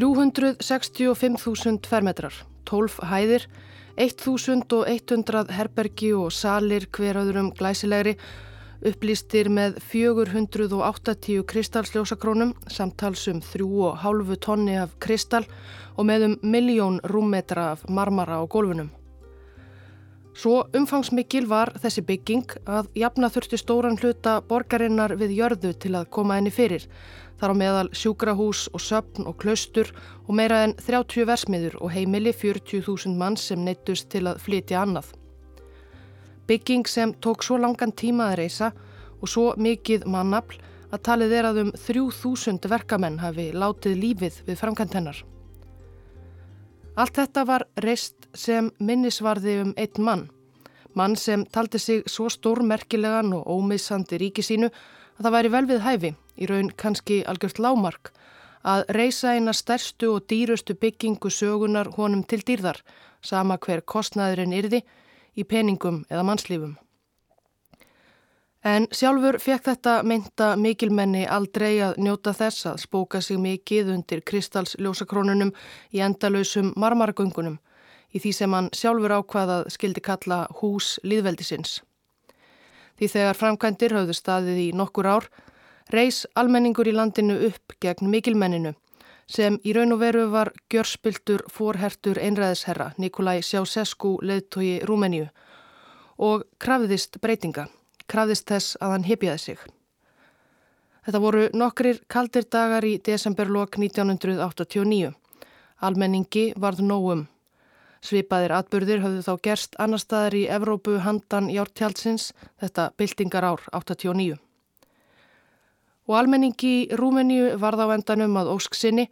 365.000 fermetrar, 12 hæðir, 1100 herbergi og salir hverjaðurum glæsilegri upplýstir með 480 kristalsljósakrónum, samtalsum 3,5 tonni af kristal og með um miljón rúmmetra af marmara á gólfunum. Svo umfangsmikil var þessi bygging að jafna þurfti stóran hluta borgarinnar við jörðu til að koma henni fyrir. Þar á meðal sjúkrahús og söpn og klaustur og meira en 30 versmiður og heimili 40.000 mann sem neittust til að flytja annað. Bygging sem tók svo langan tíma að reysa og svo mikið mannafl að talið er að um 3000 verkamenn hafi látið lífið við framkvæmt hennar. Allt þetta var reist sem minnisvarði um einn mann. Mann sem taldi sig svo stórmerkilegan og ómissandi ríki sínu að það væri vel við hæfi, í raun kannski algjört lámark, að reysa eina stærstu og dýrustu byggingu sögunar honum til dýrðar, sama hver kostnaðurinn yrði, í peningum eða mannslífum. En sjálfur fekk þetta mynda mikilmenni aldrei að njóta þess að spóka sig mikið undir kristalsljósakrónunum í endalösum marmaragöngunum í því sem hann sjálfur ákvaðað skildi kalla hús líðveldisins. Því þegar framkvæmdir hafðu staðið í nokkur ár, reys almenningur í landinu upp gegn mikilmenninu sem í raun og veru var gjörspiltur forhertur einræðisherra Nikolai Sjásesku leðtogi Rúmeníu og krafðist breytinga krafðist þess að hann hypjaði sig. Þetta voru nokkrir kaldir dagar í desemberlokk 1989. Almenningi varð nógum. Svipaðir atbyrðir höfðu þá gerst annar staðar í Evrópu handan jártjálsins þetta byltingar ár 89. Og almenningi í Rúmeníu varð á endanum að ósk sinni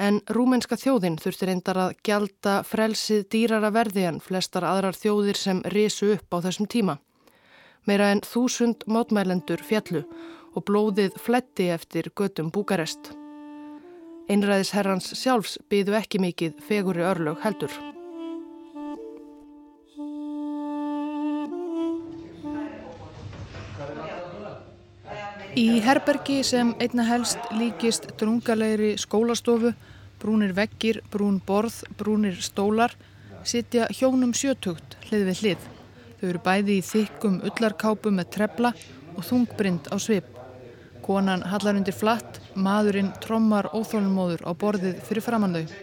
en rúmenska þjóðin þurfti reyndar að gjalda frelsið dýrara verði en flestar aðrar þjóðir sem risu upp á þessum tíma. Meira en þúsund mótmælendur fjallu og blóðið fletti eftir götum Búkarest. Einræðis herrans sjálfs byðu ekki mikið feguri örlög heldur. Í herbergi sem einna helst líkist drungalegri skólastofu, brúnir veggir, brún borð, brúnir stólar, sitja hjónum sjötugt hlið við hlið. Þau eru bæði í þykkum ullarkápu með trefla og þungbrind á svip. Konan hallar undir flatt, maðurinn trommar óþólumóður á borðið fyrir framann þau.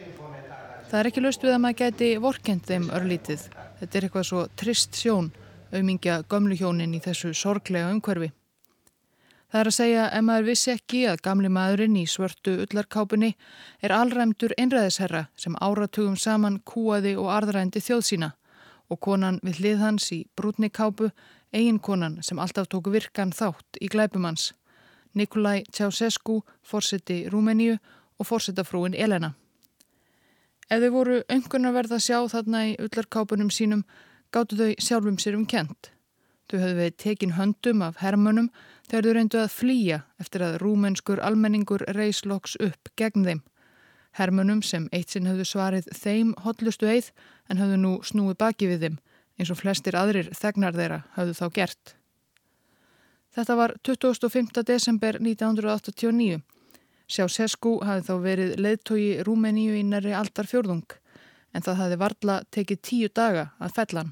Það er ekki löst við að maður geti vorkend þeim örlítið. Þetta er eitthvað svo trist sjón, auðmingja gömluhjónin í þessu sorglega umhverfi. Það er að segja ef maður vissi ekki að gamli maðurinn í svörtu ullarkápunni er allræmdur einræðisherra sem áratugum saman kúaði og arðrændi þjóð sína og konan við hlið hans í brútnikápu, eigin konan sem alltaf tóku virkan þátt í glæpumanns, Nikolai Ceausescu, fórseti Rúmeníu og fórsetafrúin Elena. Ef þau voru verða að sjá þarna í ullarkápunum sínum, gáttu þau sjálfum sér um kent. Þau höfðu við tekin höndum af hermönum þegar þau reyndu að flýja eftir að rúmenskur almenningur reysloks upp gegn þeim. Hermunum sem eitt sinn höfðu svarið þeim hotlustu eið en höfðu nú snúið baki við þeim eins og flestir aðrir þegnar þeirra höfðu þá gert. Þetta var 25. desember 1989. Sjá Sesku hafði þá verið leðtogi Rúmeníu í næri aldar fjörðung en það hafði varla tekið tíu daga að fellan.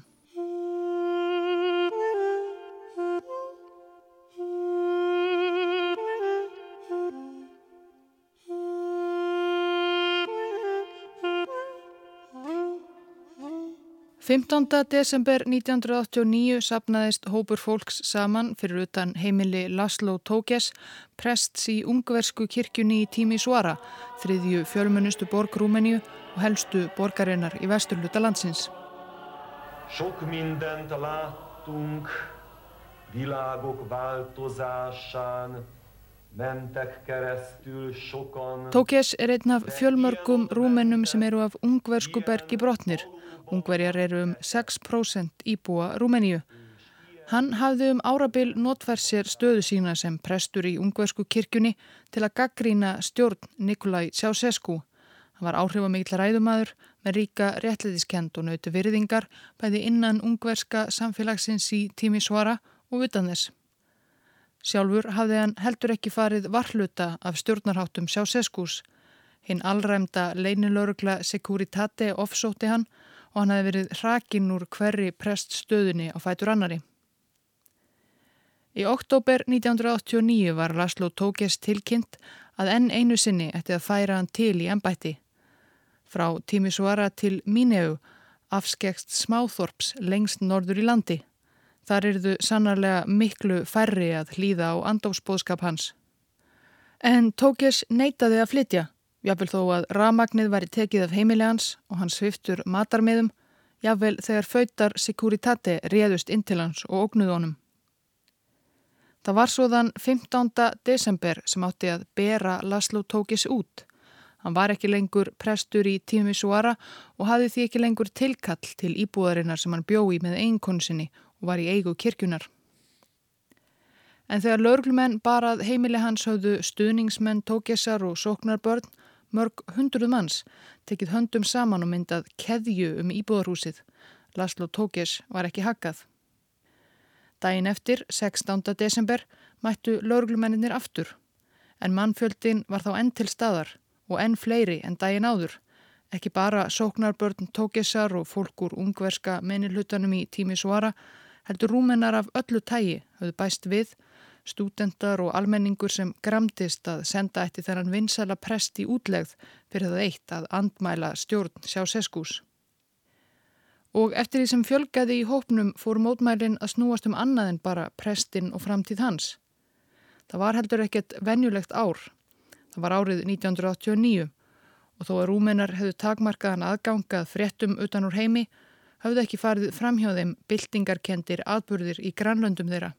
15. desember 1989 sapnaðist hópur fólks saman fyrir utan heimili Laszlo Tókes, prests í ungversku kirkjunni í Tími Suara, þriðju fjölmunustu borg Rúmeníu og helstu borgarinnar í vesturluta landsins. Sok mindent láttunk világok változásán, Tókes er einn af fjölmörgum rúmennum sem eru af ungversku bergi brotnir. Ungverjar eru um 6% íbúa Rúmeníu. Hann hafði um árabil notfær sér stöðu sína sem prestur í ungversku kirkjunni til að gaggrína stjórn Nikolai Ceausescu. Hann var áhrifamikill ræðumadur með ríka réttleidiskend og nauti virðingar bæði innan ungverska samfélagsins í tími svara og utan þess. Sjálfur hafði hann heldur ekki farið varhluta af stjórnarháttum Ceausescus Hinn allræmda leinilörugla Securitate offsóti hann og hann hefði verið hrakinn úr hverri preststöðunni á fætur annari. Í oktober 1989 var Laszlo Tókes tilkynnt að enn einu sinni ætti að færa hann til í ennbætti. Frá Tímisvara til Míneu afskekst smáþorps lengst norður í landi. Þar eru þau sannarlega miklu færri að hlýða á andófsbóðskap hans. En Tókes neytaði að flytja, jáfnvel þó að ramagnið væri tekið af heimilegans og hann sviftur matarmiðum, jáfnvel þegar fautar Securitate réðust inn til hans og ógnuð honum. Það var svo þann 15. desember sem átti að bera Laszlo Tókes út. Hann var ekki lengur prestur í tími Suara og hafði því ekki lengur tilkall til íbúðarinnar sem hann bjói með einkonsinni og var í eigu kirkjunar. En þegar laurglumenn barað heimili hans höfðu stuðningsmenn, tókessar og sóknarbörn, mörg hundruð manns, tekið höndum saman og myndað keðju um íbúðarhúsið. Laszlo Tókes var ekki hakkað. Dæin eftir, 16. desember, mættu laurglumennir aftur, en mannfjöldin var þá enn til staðar og enn fleiri en dæin áður. Ekki bara sóknarbörn, tókessar og fólk úr ungverska menilhutanum í tími svara, heldur rúmennar af öllu tægi höfðu bæst við stúdendar og almenningur sem gramdist að senda eftir þeirran vinsala prest í útlegð fyrir það eitt að andmæla stjórn sjá seskús. Og eftir því sem fjölgaði í hópnum fór mótmælinn að snúast um annað en bara prestinn og framtíð hans. Það var heldur ekkert venjulegt ár. Það var árið 1989 og þó að rúmenar hefðu takmarkaðan aðgangað fréttum utan úr heimi hafðu ekki farið framhjóðum byltingarkendir atbyrðir í grannlöndum þeirra.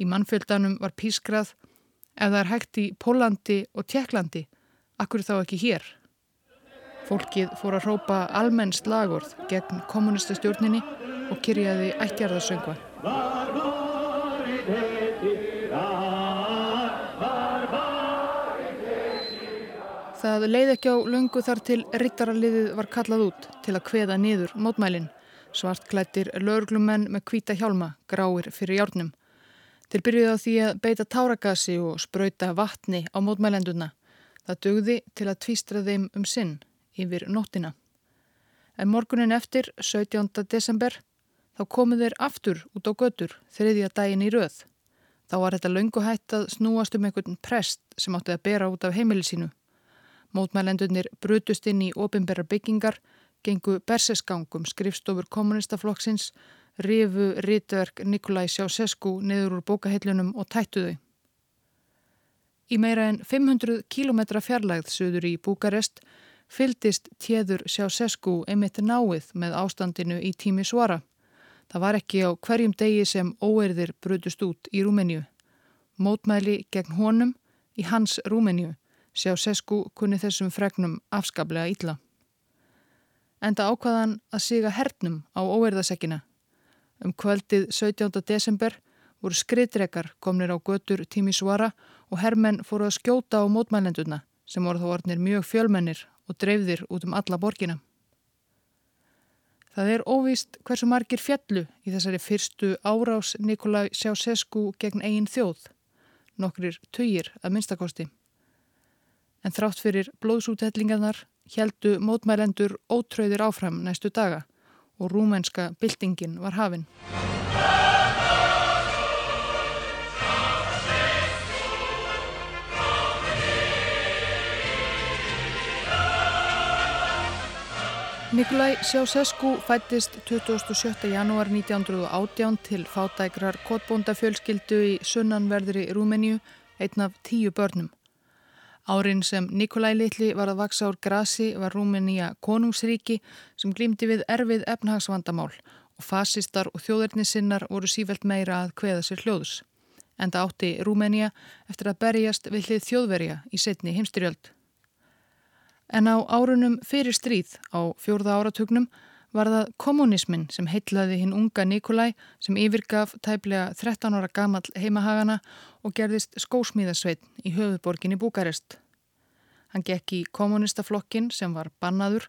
Í mannfjöldanum var pískrað ef það er hægt í Pólandi og Tjekklandi, akkur þá ekki hér. Fólkið fór að hrópa almenn slagorð gegn kommunistastjórninni og kyrjaði ættjarðarsöngva. Það leiði ekki á lungu þar til rittaraliðið var kallað út til að kveða niður mótmælinn. Svart klættir löglumenn með hvita hjálma, gráir fyrir járnum. Þeir byrjuði á því að beita táragasi og spröyta vatni á mótmælenduna. Það dögði til að tvístra þeim um sinn yfir nóttina. En morgunin eftir, 17. desember, þá komu þeir aftur út á götur þriðja daginn í röð. Þá var þetta lönguhætt að snúast um einhvern prest sem átti að bera út af heimili sínu. Mótmælendunir brutust inn í ofinberra byggingar, gengu berseskangum skrifstofur kommunistaflokksins, rifu rítverk Nikolai Sjásesku niður úr bókahillunum og tættu þau. Í meira en 500 km fjarlægð söður í Búkarest fyldist tjeður Sjásesku einmitt náið með ástandinu í tími svara. Það var ekki á hverjum degi sem óerðir brutust út í Rúmeníu. Mótmæli gegn honum í hans Rúmeníu. Sjásesku kunni þessum fregnum afskaplega ítla. Enda ákvaðan að siga hernum á óerðasekkina Um kvöldið 17. desember voru skriðdrekar komnir á götur Tímisvara og hermenn fóru að skjóta á mótmælenduna sem voru þá orðnir mjög fjölmennir og dreifðir út um alla borgina. Það er óvíst hversu margir fjallu í þessari fyrstu árás Nikolai Sjásesku gegn eigin þjóð, nokkrir töyir að minnstakosti. En þrátt fyrir blóðsúthellingarnar heldu mótmælendur ótröðir áfram næstu daga og rúmenska byltingin var hafinn. Nikolai Sjásesku fættist 27. janúar 1918 til fátækrar kottbóndafjölskyldu í sunnanverðri Rúmeníu, einn af tíu börnum. Árin sem Nikolai Littli var að vaksa úr grasi var Rúmenía konungsríki sem glýmdi við erfið efnahagsvandamál og fasistar og þjóðurnissinnar voru sífelt meira að kveða sér hljóðus. Enda átti Rúmenía eftir að berjast við hlið þjóðverja í setni heimstyrjöld. En á árunum fyrir stríð á fjórða áratugnum var það kommunismin sem heitlaði hinn unga Nikolai sem yfirgaf tæplega 13 ára gamall heimahagana og gerðist skósmíðasveit í höfuborginni Búkarest. Hann gekk í kommunistaflokkin sem var bannaður,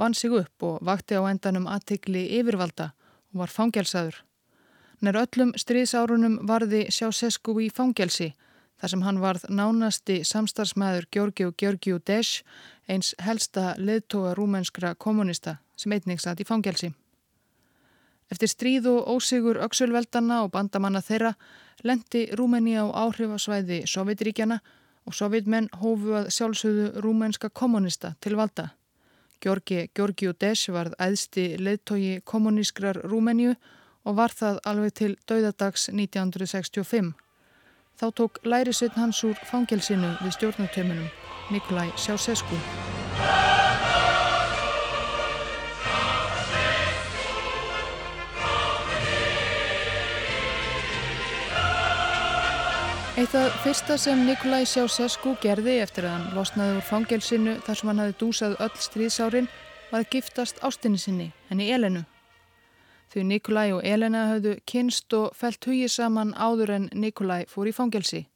vann sig upp og vakti á endanum aðtikli yfirvalda og var fangelsaður. Nær öllum stríðsárunum varði sjá Sesku í fangelsi þar sem hann varð nánasti samstarfsmæður Georgiu Georgiu Desh, eins helsta leðtoga rúmenskra kommunista sem einnig satt í fangelsi. Eftir stríð og ósigur öksulveldana og bandamanna þeirra lendi Rúmeni á áhrifasvæði Sovjetríkjana og sovjetmenn hófu að sjálfsögðu rúmenska kommunista til valda. Georgi Georgiu Desh varð æðsti leðtogi kommunískrar Rúmeníu og var það alveg til dauðadags 1965. Þá tók lærisveitn hans úr fangelsinu við stjórnartöminum, Nikolai Sjásesku. Eitt af fyrsta sem Nikolai Sjásesku gerði eftir að hann losnaði úr fangelsinu þar sem hann hafi dúsað öll stríðsárin var að giftast ástinni sinni, henni Elenu. Því Nikolai og Elena hafðu kynst og felt hugið saman áður en Nikolai fór í fangelsi.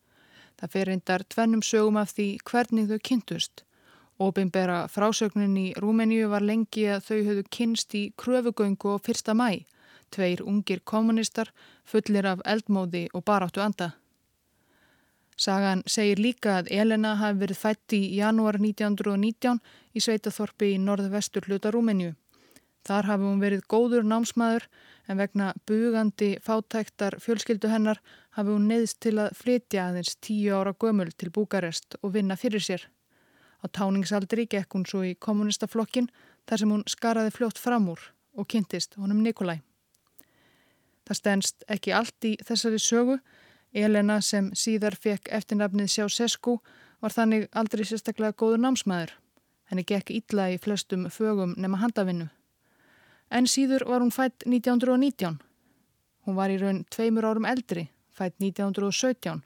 Það fer reyndar tvennum sögum af því hvernig þau kynntust. Óbynbera frásögnin í Rúmeníu var lengi að þau hafðu kynst í kröfugöngu og fyrsta mæ. Tveir ungir kommunistar fullir af eldmóði og baráttu anda. Sagan segir líka að Elena hafi verið fætt í janúar 1919 í Sveitaþorpi í norðvestur hluta Rúmeníu. Þar hafi hún verið góður námsmaður en vegna bugandi fátæktar fjölskyldu hennar hafi hún neðist til að flytja aðeins tíu ára gömul til Búkarest og vinna fyrir sér. Á táningsaldri gekk hún svo í kommunistaflokkin þar sem hún skaraði fljótt fram úr og kynntist honum Nikolai. Það stennst ekki allt í þessari sögu. Elena sem síðar fekk eftirnafnið Sjá Sesku var þannig aldrei sérstaklega góður námsmaður. Henni gekk illa í flestum fögum nema handavinnu. En síður var hún fætt 1919. Hún var í raun tveimur árum eldri, fætt 1917.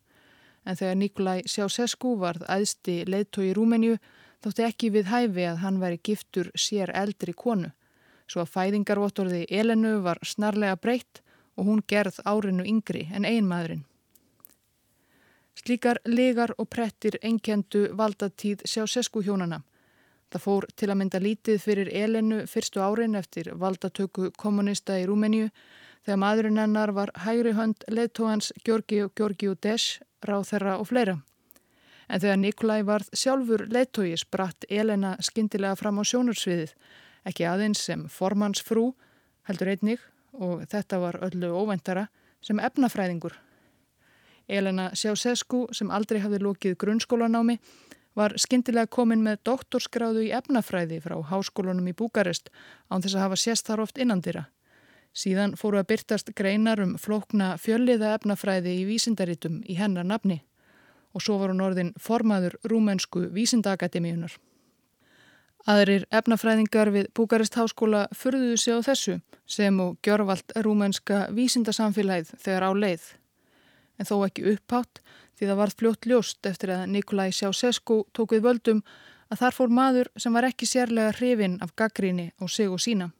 En þegar Nikolai Sjásesku varð aðsti leðtói í Rúmenju þótti ekki við hæfi að hann væri giftur sér eldri konu. Svo að fæðingarvottorði Elenu var snarlega breytt og hún gerð árinu yngri en einmaðurinn. Slíkar legar og prettir enkendu valdatíð Sjásesku hjónana. Það fór til að mynda lítið fyrir Elenu fyrstu árin eftir valdatöku kommunista í Rúmeníu þegar maðurinn hennar var hægri hönd leðtóhans Georgiu Georgiu Desh, ráð þeirra og fleira. En þegar Nikolai varð sjálfur leðtói spratt Elena skindilega fram á sjónursviðið, ekki aðeins sem formansfrú, heldur einnig, og þetta var öllu óvendara, sem efnafræðingur. Elena Sjásesku, sem aldrei hafði lókið grunnskólanámi, var skindilega komin með doktorskráðu í efnafræði frá háskólunum í Búkarest án þess að hafa sést þar oft innandira. Síðan fóru að byrtast greinar um flókna fjölliða efnafræði í vísindaritum í hennar nafni og svo var hún orðin formaður rúmensku vísindaakademíunar. Aðrir efnafræðingar við Búkarest háskóla furðuðu sig á þessu sem og gjörvalt rúmenska vísindasamfélagið þegar á leið. En þó ekki upphátt því það varð fljótt ljóst eftir að Nikolai Sjásesku tók við völdum að þar fór maður sem var ekki sérlega hrifin af gaggríni á sig og sína.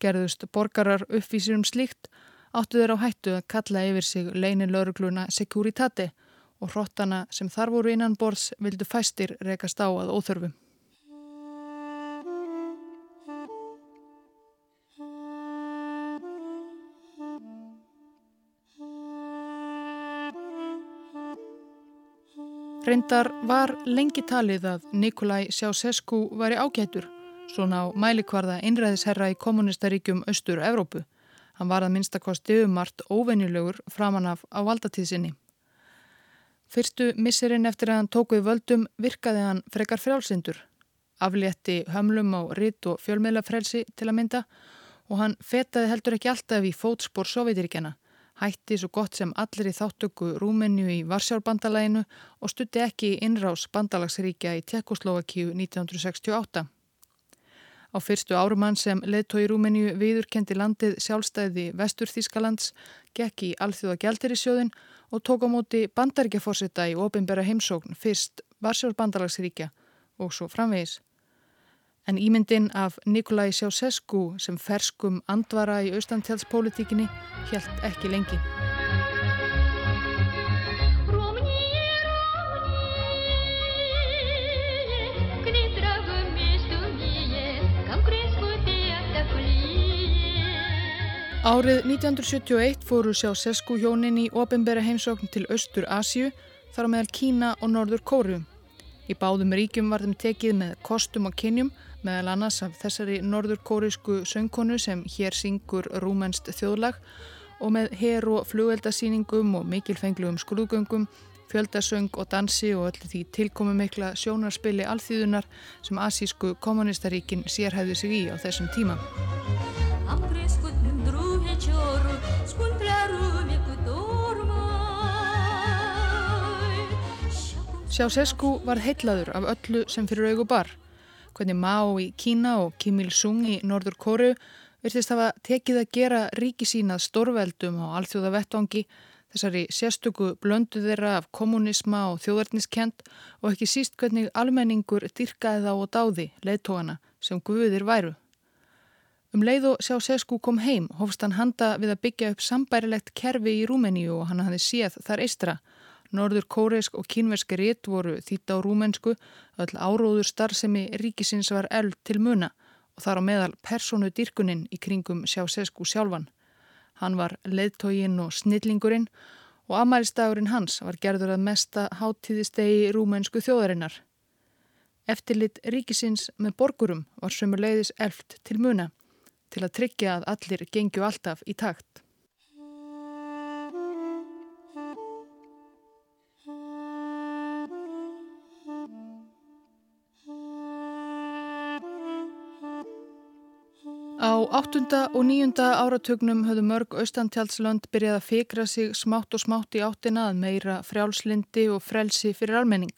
Gerðust borgarar uppvísir um slíkt áttu þeir á hættu að kalla yfir sig leinin laurugluna Securitate og hrottana sem þar voru innan borðs vildu fæstir rekast á að óþörfu. Reyndar var lengi talið að Nikolai Sjásesku var í ágættur, svona á mælikvarða innræðisherra í kommunistaríkjum Östur-Európu. Hann var að minnstakosti umart óvenjulegur framan af á valdatíðsinni. Fyrstu misserinn eftir að hann tókuði völdum virkaði hann frekar frjálsindur. Aflétti hömlum á ritt og fjölmiðlafrelsi til að mynda og hann fetaði heldur ekki alltaf í fótspór Sovjetiríkjana hætti svo gott sem allir í þáttöku Rúmenju í Varsjárbandalæginu og stutti ekki innrás bandalagsríkja í Tjekkoslovakíu 1968. Á fyrstu árumann sem leðtói Rúmenju viðurkendi landið sjálfstæði Vestur Þískalands, gekk í Alþjóða Gjaldirisjóðin og tók á móti bandaríkjaforsetta í ofinbæra heimsókn fyrst Varsjárbandalagsríkja og svo framvegis. En ímyndin af Nikolai Sjásesku sem ferskum andvara í austantjálspolítikinni helt ekki lengi. Árið 1971 fóru Sjásesku hjónin í ofinbæra heimsókn til Östur Asju þar á meðal Kína og Norður Kóru. Í báðum ríkjum var þeim tekið með kostum og kynjum meðal annars af þessari norður kórisku söngkonu sem hér syngur rúmenst þjóðlag og með her og flugeldasýningum og mikilfenglugum skrúðgöngum, fjöldasöng og dansi og öllu því tilkomi mikla sjónarspili alþýðunar sem asísku kommunistaríkin sérhæði sig í á þessum tíma. Sjáséskú var heitlaður af öllu sem fyrir augu bar hvernig Mao í Kína og Kim Il-sung í Norður Kóru virtist hafa tekið að gera ríki sínað stórveldum á alþjóða vettvangi þessari sérstöku blöndu þeirra af kommunisma og þjóðarniskent og ekki síst hvernig almenningur dyrkaði þá og dáði leittóana sem guðir væru. Um leið og sjá Sesku kom heim hófst hann handa við að byggja upp sambærilegt kerfi í Rúmeníu og hann hafði séð þar eistra Norður kóreisk og kínversk rétt voru þýtt á rúmensku, öll áróður starfsemi ríkisins var eld til muna og þar á meðal personu dyrkuninn í kringum Sjásesku sjálfan. Hann var leðtógin og snillingurinn og amælistagurinn hans var gerður að mesta háttíðistegi rúmensku þjóðarinnar. Eftirlit ríkisins með borgurum var sömur leiðis elft til muna til að tryggja að allir gengju alltaf í takt. Áttunda og nýjunda áratögnum höfðu mörg austantjálslönd byrjað að fikra sig smátt og smátt í áttina að meira frjálslindi og frelsi fyrir almenning.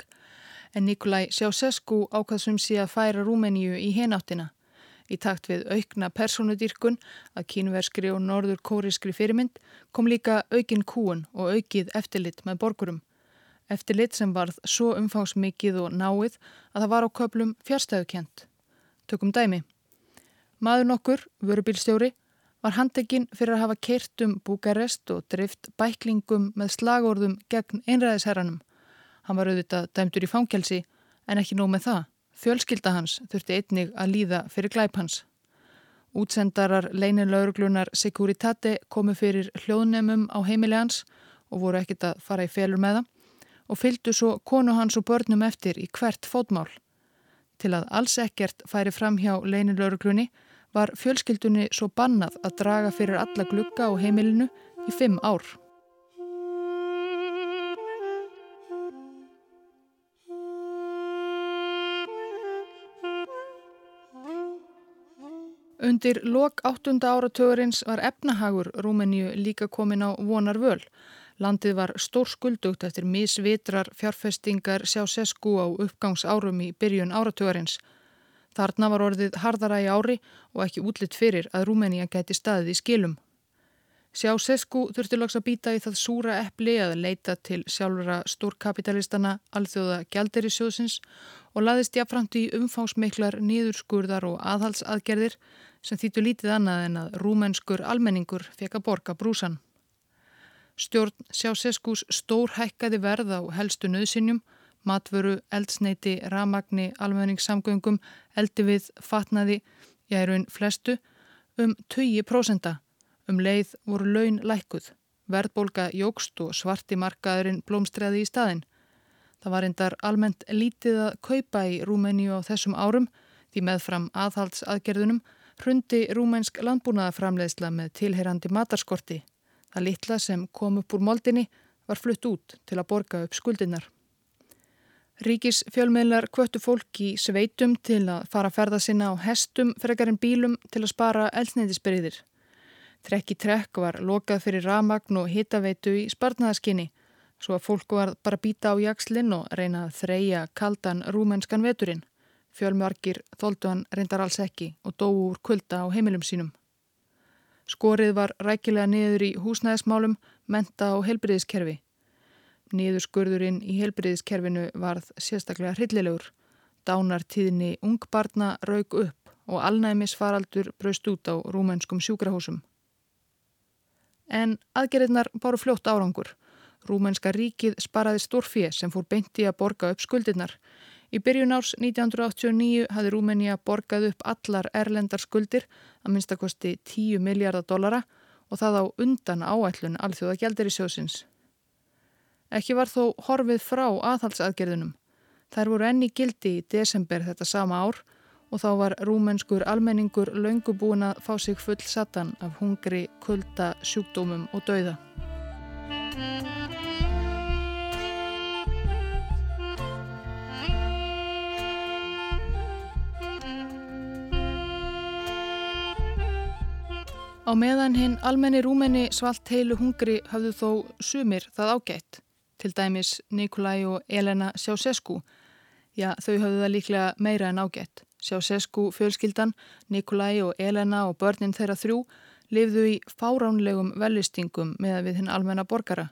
En Nikolai Sjásesku ákvaðsum sé að færa Rúmeníu í henáttina. Í takt við aukna personudýrkun að kínverskri og norður kóriskri fyrirmynd kom líka aukin kúun og aukið eftirlit með borgurum. Eftirlit sem varð svo umfangsmikið og náið að það var á köplum fjárstæðukent. Tökum dæmi. Maður nokkur, vörubílstjóri, var handekinn fyrir að hafa keirt um Búkarest og drift bæklingum með slagorðum gegn einræðisherranum. Hann var auðvitað dæmtur í fangelsi en ekki nóg með það. Fjölskylda hans þurfti einnig að líða fyrir glæp hans. Útsendarar leinilauruglunar Securitate komu fyrir hljóðnemum á heimili hans og voru ekkit að fara í felur með það og fylgdu svo konu hans og börnum eftir í hvert fótmál. Til að alls ekkert færi fram hjá leinilaurugluni var fjölskyldunni svo bannað að draga fyrir alla glukka á heimilinu í fimm ár. Undir lok áttunda áratögarins var efnahagur Rúmeníu líka komin á vonar völ. Landið var stór skuldugt eftir misvitrar fjárfestingar sjá sesku á uppgangsárum í byrjun áratögarins. Þarna var orðið hardara í ári og ekki útlitt fyrir að Rúmenía gæti staðið í skilum. Sjá Sesku þurfti lags að býta í það súra eppli að leita til sjálfura stórkapitalistana alþjóða gjalderi sjóðsins og laðist jáframt í umfángsmiklar nýðurskurðar og aðhalsaðgerðir sem þýttu lítið annað en að rúmenskur almenningur fekk að borga brúsan. Stjórn Sjá Seskus stór hækkaði verð á helstu nöðsinjum matvöru, eldsneiti, ramagni, almenningssamgöngum, eldi við, fatnaði, ég er einn flestu, um 20%. Um leið voru laun lækuð. Verðbólka jógst og svarti markaðurinn blómstræði í staðin. Það var endar almennt lítið að kaupa í Rúmeníu á þessum árum því meðfram aðhaldsaðgerðunum hrundi rúmensk landbúnaðaframleðsla með tilherandi matarskorti. Það litla sem kom upp úr moldinni var flutt út til að borga upp skuldinnar. Ríkis fjölmiðlar kvöttu fólk í sveitum til að fara að ferða sinna á hestum frekar en bílum til að spara eldsneiðisbyrðir. Trekk í trekk var lokað fyrir ramagn og hitaveitu í spartnaðaskinni svo að fólk var bara býta á jakslinn og reyna að þreja kaldan rúmenskan veturinn. Fjölmjörgir þóldu hann reyndar alls ekki og dóu úr kulda á heimilum sínum. Skorið var rækilega niður í húsnæðismálum, menta og helbriðiskerfi. Niðurskurðurinn í helbriðiskerfinu varð sérstaklega hryllilegur. Dánartíðinni ungbarna raug upp og alnæmisfaraldur braust út á rúmenskum sjúkrahúsum. En aðgerðirnar báru fljótt árangur. Rúmenska ríkið sparaði stórfið sem fór beinti að borga upp skuldirnar. Í byrjun árs 1989 hafði Rúmenija borgað upp allar erlendar skuldir að minnstakosti 10 miljardar dollara og það á undan áætlun alþjóða gældir í sjósins. Ekki var þó horfið frá aðhalsaðgerðunum. Þær voru enni gildi í desember þetta sama ár og þá var rúmenskur almenningur laungu búin að fá sig full satan af hungri, kulda, sjúkdómum og dauða. Á meðan hinn almenni rúmenni svalt heilu hungri hafðu þó sumir það ágætt, til dæmis Nikolai og Elena Sjásesku. Já, þau hafðu það líklega meira en ágætt. Sjásesku fjölskyldan, Nikolai og Elena og börnin þeirra þrjú lifðu í fáránlegum velistingum með við hinn almenna borgara.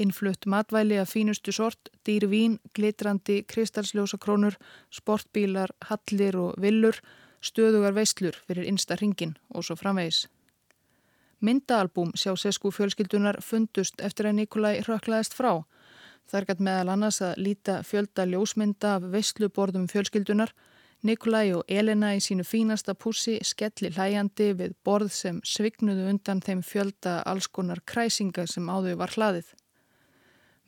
Innflutt matvæli af fínustu sort, dýr vín, glitrandi, kristalsljósakrónur, sportbílar, hallir og villur, stöðugar veislur fyrir innsta ringin og svo framvegis. Myndaalbúm sjá Sesku fjölskyldunar fundust eftir að Nikolai röklaðist frá. Þar gætt meðal annars að líta fjölda ljósmynda af veistluborðum fjölskyldunar. Nikolai og Elena í sínu fínasta pussi skelli hlæjandi við borð sem svignuðu undan þeim fjölda allskonar kræsinga sem áður var hlaðið.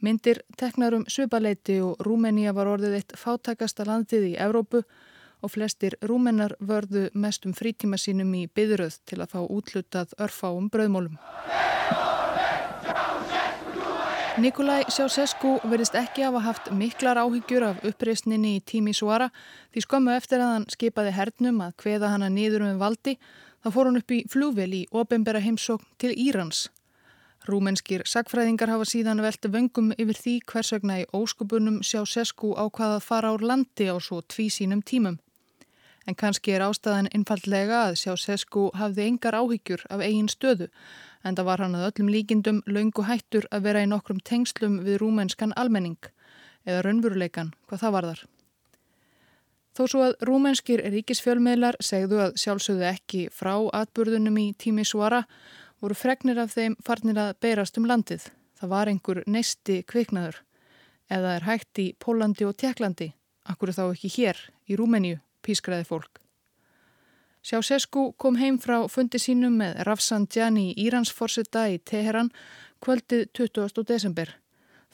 Myndir teknarum svipaleiti og Rúmenía var orðið eitt fátakasta landið í Evrópu og flestir rúmennar vörðu mestum frítíma sínum í byðröð til að fá útlutað örfáum bröðmólum. Nikolai Sjássesku verðist ekki hafa haft miklar áhyggjur af uppreysninni í tími Suara því skömmu eftir að hann skipaði hernum að hveða hana nýður um valdi þá fór hann upp í flúvel í ofinbera heimsókn til Írans. Rúmenskir sagfræðingar hafa síðan velti vöngum yfir því hvers vegna í óskupunum Sjássesku ákvaða að fara ár landi á svo tví sínum tímum. En kannski er ástæðan innfaldlega að sjá Sesku hafði engar áhyggjur af eigin stöðu en það var hann að öllum líkindum laungu hættur að vera í nokkrum tengslum við rúmenskan almenning eða raunvuruleikan hvað það var þar. Þó svo að rúmenskir ríkisfjölmiðlar segðu að sjálfsögðu ekki frá atburðunum í tími svara voru fregnir af þeim farnir að beirast um landið. Það var einhver neisti kviknaður eða er hægt í Pólandi og Tjekklandi, akkur þá ekki hér í Rúmeníu pískraði fólk. Sjássesku kom heim frá fundi sínum með Rafsanjani í Íransforsetta í Teheran kvöldið 20. desember.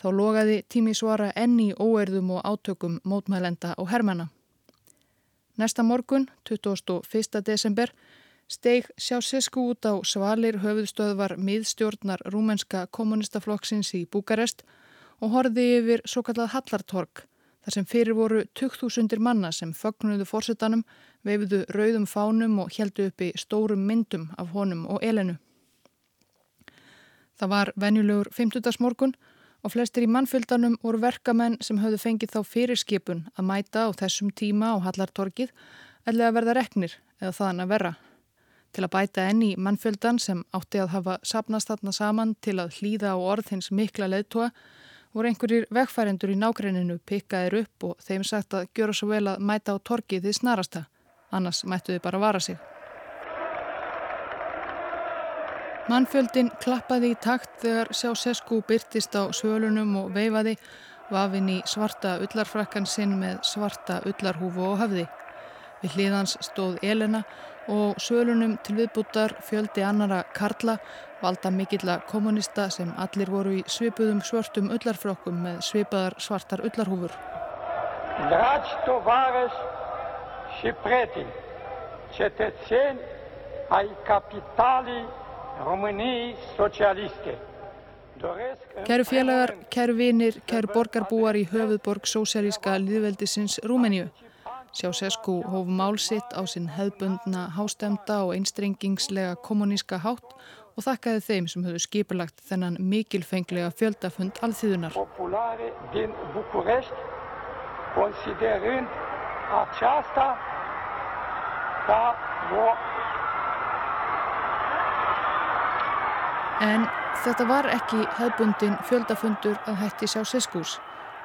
Þá logaði tímisvara enni óerðum og átökum mótmælenda og hermana. Næsta morgun, 21. desember, steig Sjássesku út á svalir höfuðstöðvar miðstjórnar rúmenska kommunistaflokksins í Búkarest og horði yfir svo kallað Hallartorg þar sem fyrir voru 2000 manna sem fögnuðu fórsetanum, veifuðu rauðum fánum og heldu uppi stórum myndum af honum og elenu. Það var venjulegur 50. morgun og flestir í mannfyldanum voru verkamenn sem höfðu fengið þá fyrirskipun að mæta á þessum tíma á Hallartorkið eða verða reknir eða þaðan að verra. Til að bæta enni mannfyldan sem átti að hafa sapnast þarna saman til að hlýða á orð hins mikla leðtoa voru einhverjir vegfærendur í nákrenninu pikkaðir upp og þeim sagt að gjöra svo vel að mæta á torkið því snarasta, annars mættu þið bara vara sig. Mannfjöldin klappaði í takt þegar sjá Sesku byrtist á svölunum og veifaði vafin í svarta ullarfrakkan sinn með svarta ullarhúfu og hafði. Við hliðans stóð Elena og svölunum til viðbútar fjöldi annara Karla valda mikilla kommunista sem allir voru í svipuðum svörtum ullarfrokkum með svipaðar svartar socialiste. Kæru félagar, kæru vinir, kæru borgarbúar í höfuðborg sósjálíska liðveldisins Rúmeníu. Sjásesku hóf málsitt á sinn hefðbundna hástemda og einstrengingslega kommuníska hátt og þakkaði þeim sem höfðu skipulagt þennan mikilfenglega fjöldafund alþýðunar. En þetta var ekki hefðbundin fjöldafundur að hætti sjá Seskús.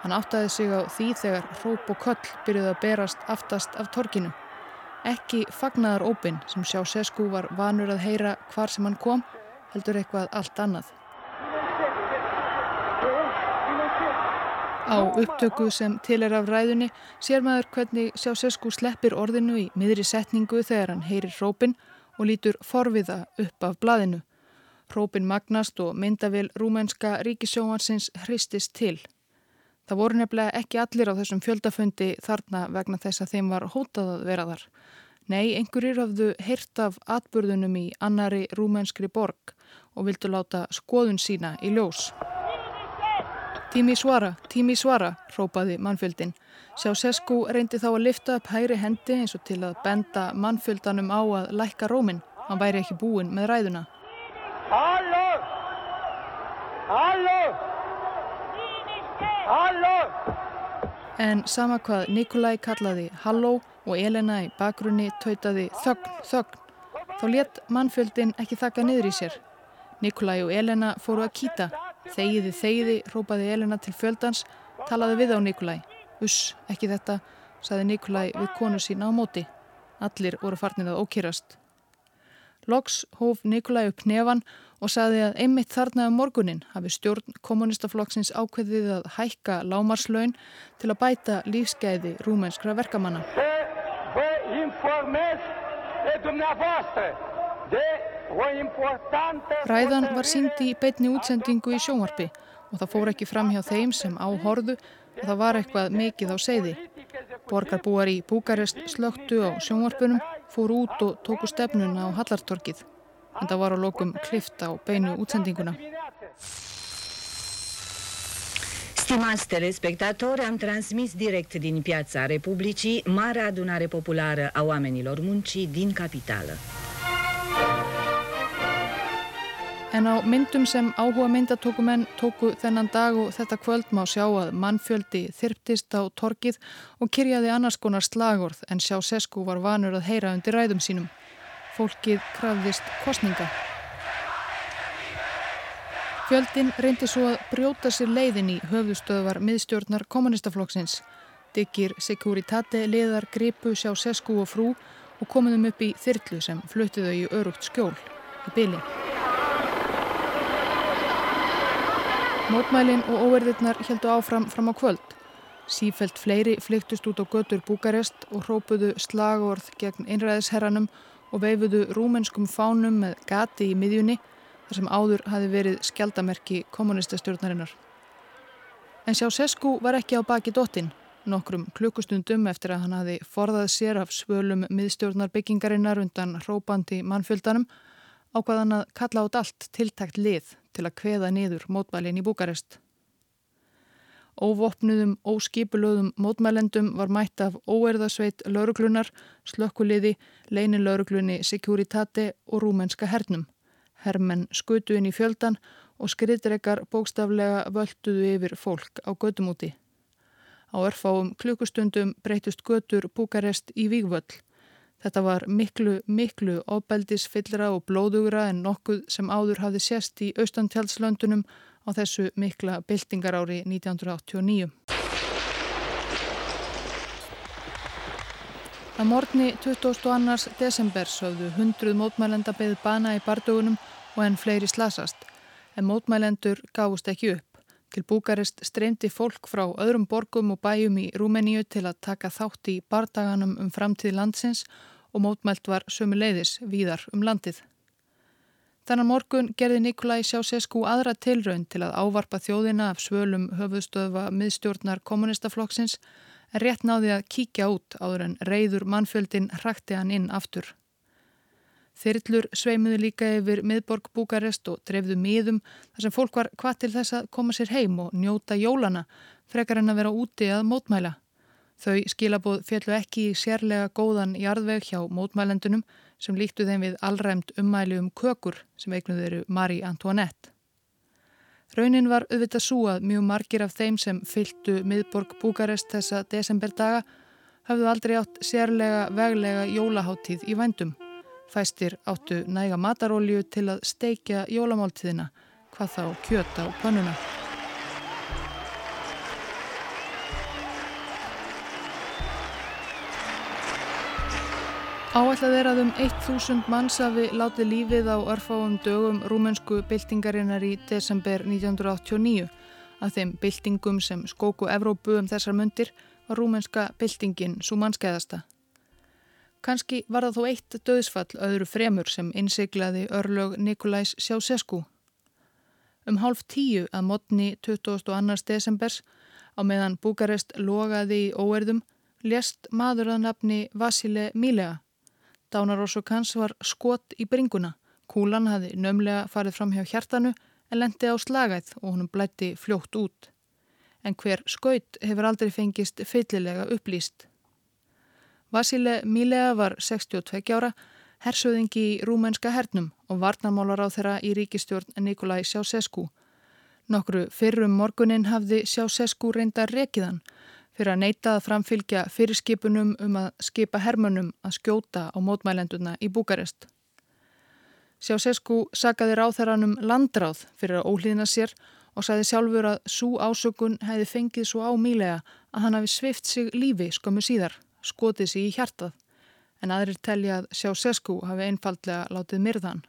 Hann áttaði sig á því þegar hróp og köll byrjuði að berast aftast af torkinu. Ekki fagnaðar ópin sem sjá Seskú var vanur að heyra hvar sem hann kom heldur eitthvað allt annað. Á upptöku sem til er af ræðunni sér maður hvernig Sjásesku sleppir orðinu í miðri setningu þegar hann heyrir hrópin og lítur forviða upp af blaðinu. Rópin magnast og myndavil rúmenska ríkisjóhansins hristist til. Það voru nefnilega ekki allir á þessum fjöldafundi þarna vegna þess að þeim var hótað að vera þar. Nei, einhverjir hafðu heyrt af atburðunum í annari rúmenskri borg og vildu láta skoðun sína í ljós. Tími svara, tími svara, rópaði mannfjöldin. Sjá Sesku reyndi þá að lifta upp hægri hendi eins og til að benda mannfjöldanum á að lækka rómin. Hann væri ekki búin með ræðuna. Halló! Halló! Halló! En sama hvað Nikolai kallaði Halló og Elena í bakgrunni tautaði Þögn, þögn. Þá let mannfjöldin ekki þakka niður í sér. Nikolai og Elena fóru að kýta. Þegiði, þegiði, rópaði Elena til fjöldans, talaði við á Nikolai. Uss, ekki þetta, saði Nikolai við konu sína á móti. Allir voru farnir að ókýrast. Loks hóf Nikolai upp nefan og saði að einmitt þarna um morgunin hafi stjórn kommunistaflokksins ákveðið að hækka lámarslaun til að bæta lífsgæði rúmenskra verkamanna. Ræðan var síndi í beitni útsendingu í sjónvarpi og það fór ekki fram hjá þeim sem áhorðu og það var eitthvað mikið á seiði. Borgarbúar í Búkarest slögtu á sjónvarpunum, fóru út og tóku stefnuna á Hallartorkið. En það var á lokum klift á beinu útsendinguna. Stimați telespectatori, am transmis direct din Piața Republicii Marea Adunare Populară a Oamenilor Muncii din Capitală. En á myndum sem áhuga myndatókumenn tóku þennan dag og þetta kvöld má sjá að mannfjöldi þyrptist á torkið og kyrjaði annars konar slagorð en sjá Sesku var vanur að heyra undir ræðum sínum. Fólkið krafðist kostninga. Fjöldin reyndi svo að brjóta sér leiðin í höfðustöðvar miðstjórnar kommunistaflokksins. Diggir Securitate liðar gripu sjá Sesku og frú og komuðum upp í þyrlu sem fluttiðu í örugt skjól í bylinn. Mótmælin og óverðirnar heldu áfram fram á kvöld. Sífelt fleiri flyktust út á götur Búkarest og hrópuðu slagorð gegn einræðisherranum og veifuðu rúmenskum fánum með gati í miðjunni þar sem áður hafi verið skjaldamerki kommunistastjórnarinnar. En sjá Sesku var ekki á baki dottin. Nokkrum klukkustundum eftir að hann hafi forðað sér af svölum miðstjórnar byggingarinnar undan hrópandi mannfjöldanum ákvaðan að kalla át allt tiltækt lið til að kveða niður mótmælinn í Búkarest. Óvopnuðum, óskipulöðum mótmælendum var mætt af óerðasveit lauruglunar, slökkuliði, leinin lauruglunni Securitate og rúmenska hernum. Hermenn skutu inn í fjöldan og skriðdrekar bókstaflega völduðu yfir fólk á gödumúti. Á örfáum klukkustundum breytust götur Búkarest í Vígvöll. Þetta var miklu, miklu óbeldisfyllra og blóðugra en nokkuð sem áður hafði sérst í austantjálslöndunum á þessu mikla byltingarári 1989. Að morgni 22. desember sögðu hundruð mótmælenda beð bana í bardögunum og enn fleiri slasast. En mótmælendur gáfust ekki upp. Til Búkarest streymdi fólk frá öðrum borgum og bæjum í Rúmeníu til að taka þátt í bardaganum um framtíð landsins og mótmælt var sömu leiðis víðar um landið. Þannig morgun gerði Nikolai Sjásesku aðra tilraun til að ávarpa þjóðina af svölum höfuðstöðva miðstjórnar kommunistaflokksins en rétt náði að kíkja út áður en reyður mannfjöldin hrakti hann inn aftur. Þyrllur sveimuðu líka yfir miðborg Búkarest og drefðu miðum þar sem fólk var hvað til þess að koma sér heim og njóta jólana frekar en að vera úti að mótmæla. Þau skilabóð fjallu ekki sérlega góðan jarðveg hjá mótmælendunum sem líktu þeim við allræmt ummæli um kökur sem eignuð eru Marie Antoinette. Raunin var auðvitað svo að mjög margir af þeim sem fylgtu miðborg Búkarest þessa desemberdaga hafðu aldrei átt sérlega veglega jólaháttíð í vændum. Fæstir áttu næga matarólju til að steikja jólamáltíðina, hvað þá kjöta og pannuna. Áætlað er að um 1000 manns hafi látið lífið á örfáum dögum rúmensku byltingarinnar í desember 1989. Af þeim byltingum sem skóku Evrópu um þessar myndir var rúmenska byltingin svo mannskæðasta. Kanski var það þó eitt döðsfall öðru fremur sem innsiglaði örlög Nikolajs Sjásesku. Um hálf tíu að modni 22. desembers á meðan Búkarest logaði í óerðum lést maður að nafni Vasile Milea. Dánarósok hans var skot í bringuna. Kúlan hafi nömlega farið fram hjá hjartanu en lendi á slagæð og honum blætti fljótt út. En hver skaut hefur aldrei fengist fyllilega upplýst. Vasile Milea var 62 ára, hersöðingi í rúmenska hernum og varnarmálar á þeirra í ríkistjórn Nikolai Sjásesku. Nokkru fyrrum morgunin hafði Sjásesku reynda rekiðan fyrir að neyta að framfylgja fyrirskipunum um að skipa hermönum að skjóta á mótmælenduna í Búkarest. Sjásesku sagaði ráþæranum landráð fyrir að ólíðna sér og sagði sjálfur að svo ásökun hefði fengið svo á Milea að hann hafi svift sig lífi skömmu síðar skotið sér í hjartað en aðrir telja að sjá Sesku hafi einfallega látið myrðan.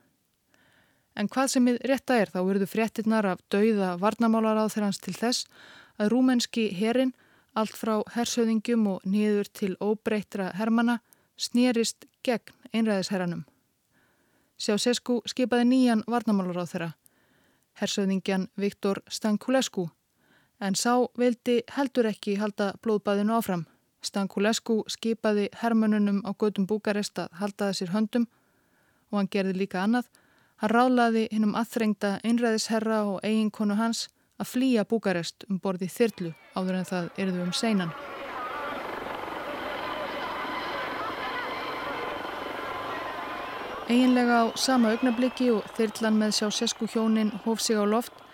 En hvað sem við rétta er þá verður fréttinnar af dauða varnamálar á þeirrans til þess að rúmenski herin allt frá hersöðingjum og niður til óbreytra hermana snýrist gegn einræðisherranum. Sjá Sesku skipaði nýjan varnamálar á þeirra, hersöðingjan Viktor Stankulesku, en sá vildi heldur ekki halda blóðbæðinu áfram. Stankulesku skipaði hermönunum á gödum Búkarest að haldaði sér höndum og hann gerði líka annað. Hann rálaði hinnum aðþrengda einræðisherra og eiginkonu hans að flýja Búkarest um borði þyrlu áður en það erðu um seinan. Eginlega á sama augnabliki og þyrlan með sjá sesku hjónin hóf sig á loft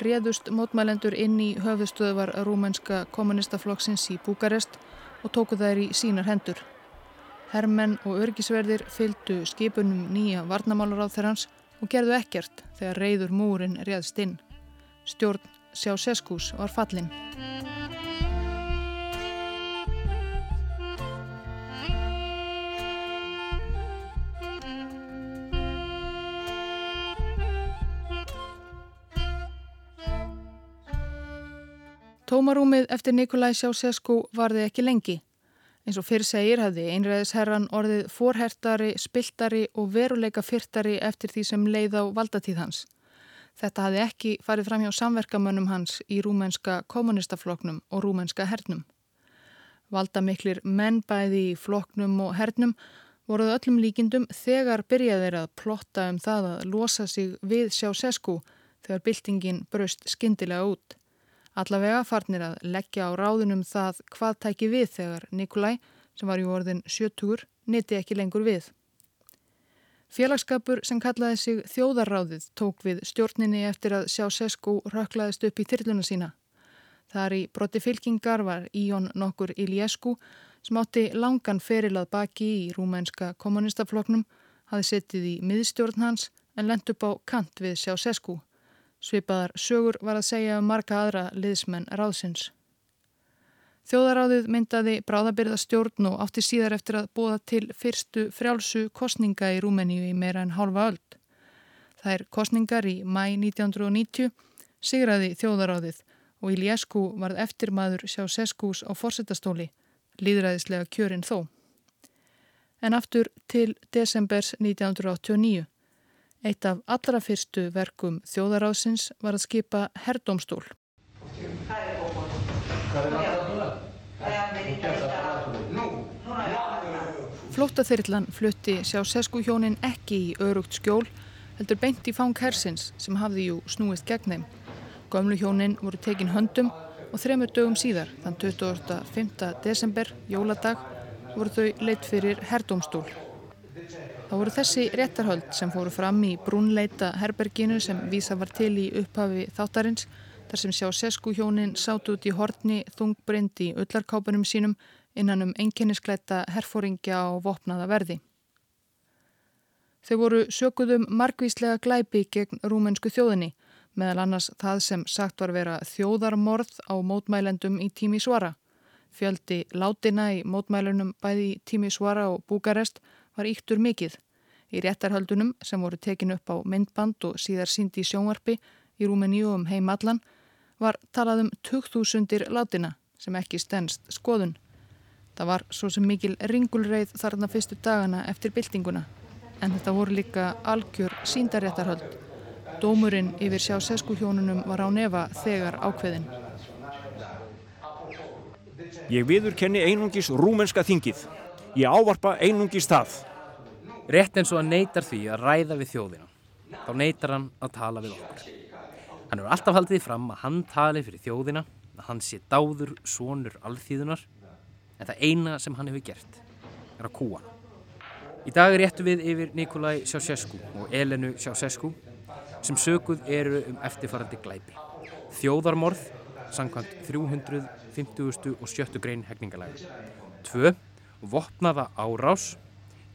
réðust mótmælendur inn í höfðustöðvar rúmenska kommunistaflokksins í Búkarest og tóku þær í sínar hendur. Hermenn og örgisverðir fylgdu skipunum nýja varnamálar á þeirrans og gerðu ekkert þegar reyður múrin réðst inn. Stjórn Sjá Seskús var fallin. Tómarúmið eftir Nikolai Sjásesku varði ekki lengi. Eins og fyrr segir hafði einræðisherran orðið forhertari, spiltari og veruleika fyrtari eftir því sem leið á valdatíð hans. Þetta hafði ekki farið fram hjá samverkamönnum hans í rúmenska kommunistafloknum og rúmenska hernum. Valdamiklir menn bæði í floknum og hernum voruð öllum líkindum þegar byrjaðir að plotta um það að losa sig við Sjásesku þegar byltingin braust skindilega út. Allavega farnir að leggja á ráðunum það hvað tæki við þegar Nikolai, sem var í orðin sjötugur, niti ekki lengur við. Félagskapur sem kallaði sig Þjóðarráðið tók við stjórninni eftir að sjá Sesku röklaðist upp í þyrluna sína. Þar í broti fylkingar var Íon nokkur Iliescu sem átti langan ferilað baki í rúmænska kommunistafloknum, hafi settið í miðstjórn hans en lent upp á kant við sjá Sesku. Svipaðar sögur var að segja um marga aðra liðsmenn ráðsins. Þjóðaráðið myndaði bráðabyrðastjórn og átti síðar eftir að búa til fyrstu frjálsu kostninga í Rúmeníu í meira en hálfa öll. Það er kostningar í mæ 1990, sigraði þjóðaráðið og Iliescu varð eftirmaður sjá Seskús á forsetastóli, líðræðislega kjörinn þó. En aftur til desembers 1989. Eitt af allra fyrstu verkum þjóðaráðsins var að skipa herrdómstól. Flóttaþyrlan flutti sjá Sesku hjónin ekki í örugt skjól, heldur beint í fang hersins sem hafði jú snúist gegn þeim. Gömlu hjónin voru tekin höndum og þremur dögum síðar, þann 25. desember, jóladag, voru þau leitt fyrir herrdómstól. Það voru þessi réttarhöld sem fóru fram í brúnleita herberginu sem vísa var til í upphafi þáttarins þar sem sjá Sesku hjónin sátt út í hortni þungbrind í öllarkápunum sínum innan um enginniskleita herfóringja og vopnaða verði. Þau voru sökuðum margvíslega glæpi gegn rúmensku þjóðinni meðal annars það sem sagt var vera þjóðarmorð á mótmælendum í tími svara. Fjöldi látina í mótmælunum bæði tími svara og Búkarest var íttur mikið. Í réttarhöldunum sem voru tekin upp á myndband og síðar síndi í sjónvarpi í Rúmeníu um heimallan var talað um 2000 látina sem ekki stennst skoðun. Það var svo sem mikil ringulreið þarna fyrstu dagana eftir byltinguna en þetta voru líka algjör síndaréttarhöld. Dómurinn yfir sjá seskuhjónunum var á nefa þegar ákveðin. Ég viðurkenni einungis rúmenska þingið. Ég ávarpa einungis það. Rétt eins og hann neytar því að ræða við þjóðina. Þá neytar hann að tala við okkur. Hann hefur alltaf haldið fram að hann tali fyrir þjóðina, að hann sé dáður sonur alþýðunar, en það eina sem hann hefur gert er að kúa hann. Í dag er réttu við yfir Nikolai Ceausescu og Elenu Ceausescu sem söguð eru um eftirfarandi glæpi. Þjóðarmorð, sangkvæmt 350. og 7. grein hegningalega. 2. Vopnaða árás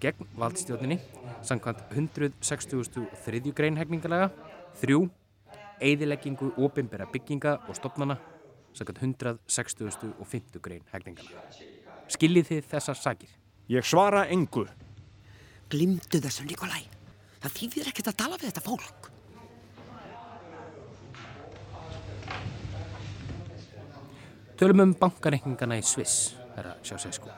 gegn valdstjórninni, sangkvæmt 163. grein hegningalega. 3. Eðileggingu ofinbæra bygginga og stopnana, sangkvæmt 165. grein hegningalega. Skiljið þið þessar sagir? Ég svara engu. Glimdu þessu, Nikolai. Það þýðir ekkert að tala við þetta fólk. Tölum um bankareikningana í Sviss, herra Sjásesko.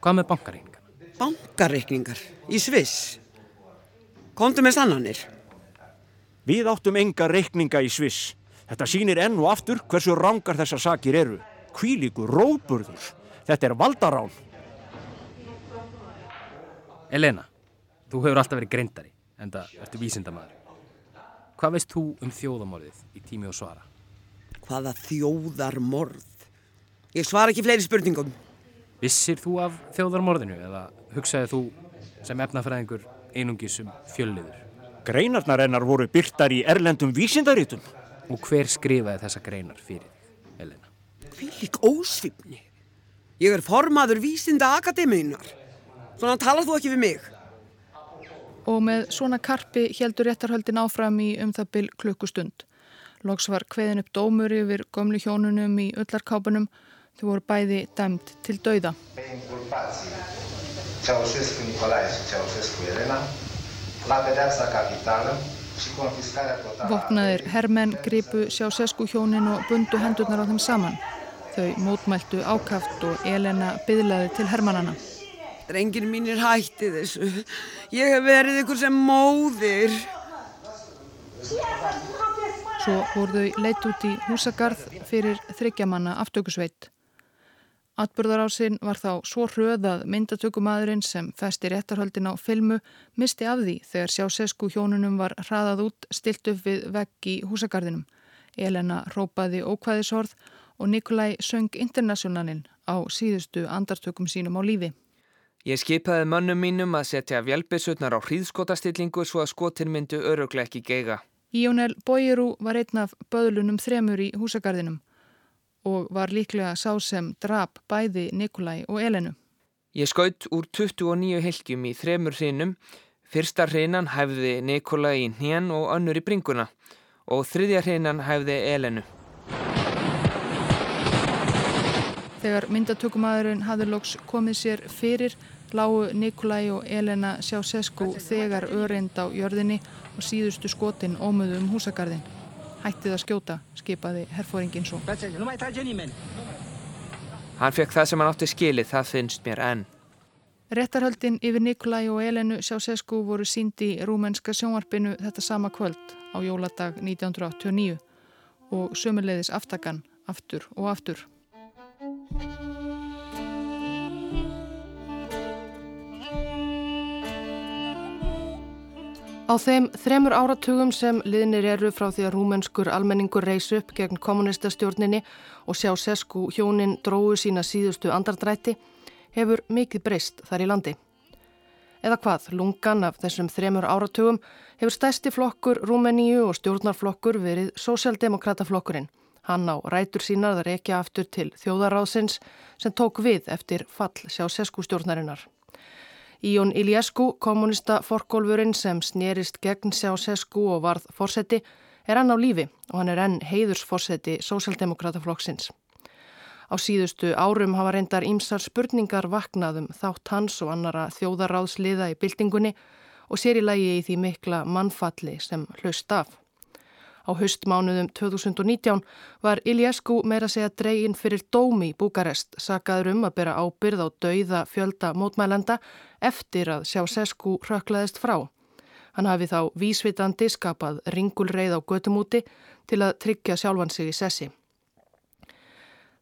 Hvað með bankareikningana? Bankareikningar í Sviss. Komdu með sannanir. Við áttum enga reikninga í Sviss. Þetta sýnir enn og aftur hversu rangar þessar sakir eru. Kvílíku róburður. Þetta er valdarán. Elena, þú hefur alltaf verið greindari, en það ertu vísindamæður. Hvað veist þú um þjóðamorðið í tími og svara? Hvaða þjóðarmorð? Ég svara ekki fleiri spurningum. Vissir þú af þjóðarmorðinu eða hugsaði þú sem efnafræðingur einungis um fjölliður? Greinarnar hennar voru byrtar í erlendum vísindarítum. Og hver skrifaði þessa greinar fyrir þig, Elena? Hvílík ósvipni. Ég er formaður vísinda akademíunar. Svona talar þú ekki við mig. Og með svona karpi heldur réttarhöldin áfram í um það byll klukkustund. Loks var kveðin upp dómur yfir gömlu hjónunum í öllarkápunum. Þau voru bæði dæmt til dauða. Nicolae și Ceausescu Elena la confiscarea totală. Vopnaðir hermenn gripu Sjásesko hjónin og bundu hendurnar á þeim saman. Þau mótmæltu ákaft og Elena byðlaði til hermannana. Drengir mínir hætti þessu. Ég hef verið ykkur sem móðir. Svo voru þau leitt út í húsagarð fyrir þryggjamanna aftökusveit. Atburðarásinn var þá svo hröð að myndatökumadurinn sem festi réttarhöldin á filmu misti af því þegar sjásesku hjónunum var hraðað út stilt upp við vegg í húsagarðinum. Elena rópaði ókvæðishorð og Nikolai söng internasjónalinn á síðustu andartökum sínum á lífi. Ég skipaði mönnum mínum að setja vjálpisutnar á hríðskotastillingu svo að skotin myndu öruglega ekki geiga. Ionel Boyeru var einn af böðlunum þremur í húsagarðinum og var líklega sá sem drap bæði Nikolai og Elenu. Ég skaut úr 29 helgjum í þremur hrinum. Fyrsta hrinan hæfði Nikolai í hnén og önnur í bringuna og þriðja hrinan hæfði Elenu. Þegar myndatökumadurinn hafði loks komið sér fyrir lágu Nikolai og Elena Sjásesko þegar öreind á jörðinni og síðustu skotin ómöðu um húsagarðin. Hættið að skjóta, skipaði herfóringin svo. Hann fekk það sem hann átti skilið, það finnst mér enn. Réttarhöldin yfir Nikolai og Elenu Sjásesko voru síndi í rúmenska sjónvarpinu þetta sama kvöld á jóladag 1989 og sömuleiðis aftakan aftur og aftur. Á þeim þremur áratugum sem liðnir eru frá því að rúmenskur almenningur reys upp gegn kommunistastjórninni og sjá sesku hjónin dróðu sína síðustu andardrætti hefur mikið breyst þar í landi. Eða hvað, lungan af þessum þremur áratugum hefur stæsti flokkur Rúmeníu og stjórnarflokkur verið Sósialdemokrataflokkurinn. Hann á rætur sínar að rekja aftur til þjóðaráðsins sem tók við eftir fall sjá sesku stjórnarinnar. Íon Iliescu, kommunista forkólfurinn sem snerist gegn Sjásesko og varð fórseti, er enn á lífi og hann er enn heiðursfórseti Sósjaldemokrataflokksins. Á síðustu árum hafa reyndar ímsar spurningar vaknaðum þátt hans og annara þjóðaráðsliða í byltingunni og sér í því mikla mannfalli sem hlaust af. Á höstmánuðum 2019 var Iliescu meira segja dregin fyrir dómi í Búkarest, sakaður um að bera ábyrð á dauða fjölda mótmælenda eftir að Sjásescu röklaðist frá. Hann hafi þá vísvitandi skapað ringulreið á götumúti til að tryggja sjálfan sig í sessi.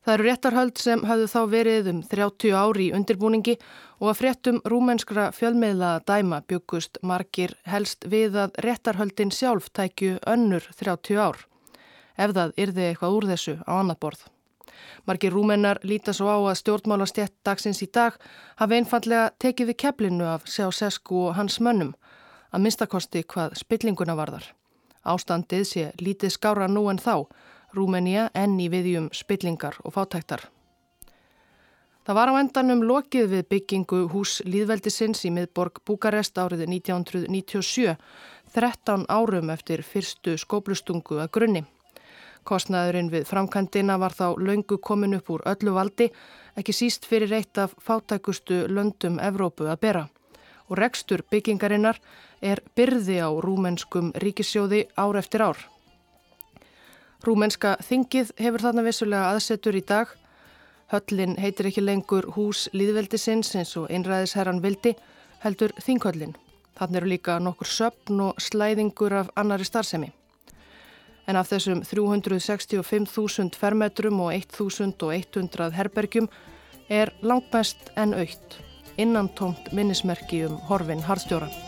Það eru réttarhöld sem hafðu þá verið um 30 ári í undirbúningi og að fréttum rúmenskra fjölmiðla dæma byggust margir helst við að réttarhöldin sjálf tækju önnur 30 ár. Ef það yrði eitthvað úr þessu á annað borð. Margir rúmennar líta svo á að stjórnmálastjett dagsins í dag hafi einfallega tekið við keflinu af Sjásesku og hans mönnum að minnstakosti hvað spillinguna varðar. Ástandið sé lítið skára nú en þá Rúmenía enn í viðjum spillingar og fátæktar. Það var á endanum lokið við byggingu hús Líðveldisins í miðborg Búkarest árið 1997, 13 árum eftir fyrstu skóplustungu að grunni. Kostnaðurinn við framkandina var þá laungu komin upp úr öllu valdi, ekki síst fyrir eitt af fátækustu löndum Evrópu að bera. Og rekstur byggingarinnar er byrði á rúmenskum ríkissjóði ár eftir ár. Rúmenska þingið hefur þarna vissulega aðsetur í dag. Höllin heitir ekki lengur hús líðveldisins eins og einræðisherran vildi, heldur þinghöllin. Þannig eru líka nokkur söpn og slæðingur af annari starfsemi. En af þessum 365.000 fermetrum og 1.100 herbergjum er langt mest en aukt innan tómt minnismerki um horfin harðstjóran.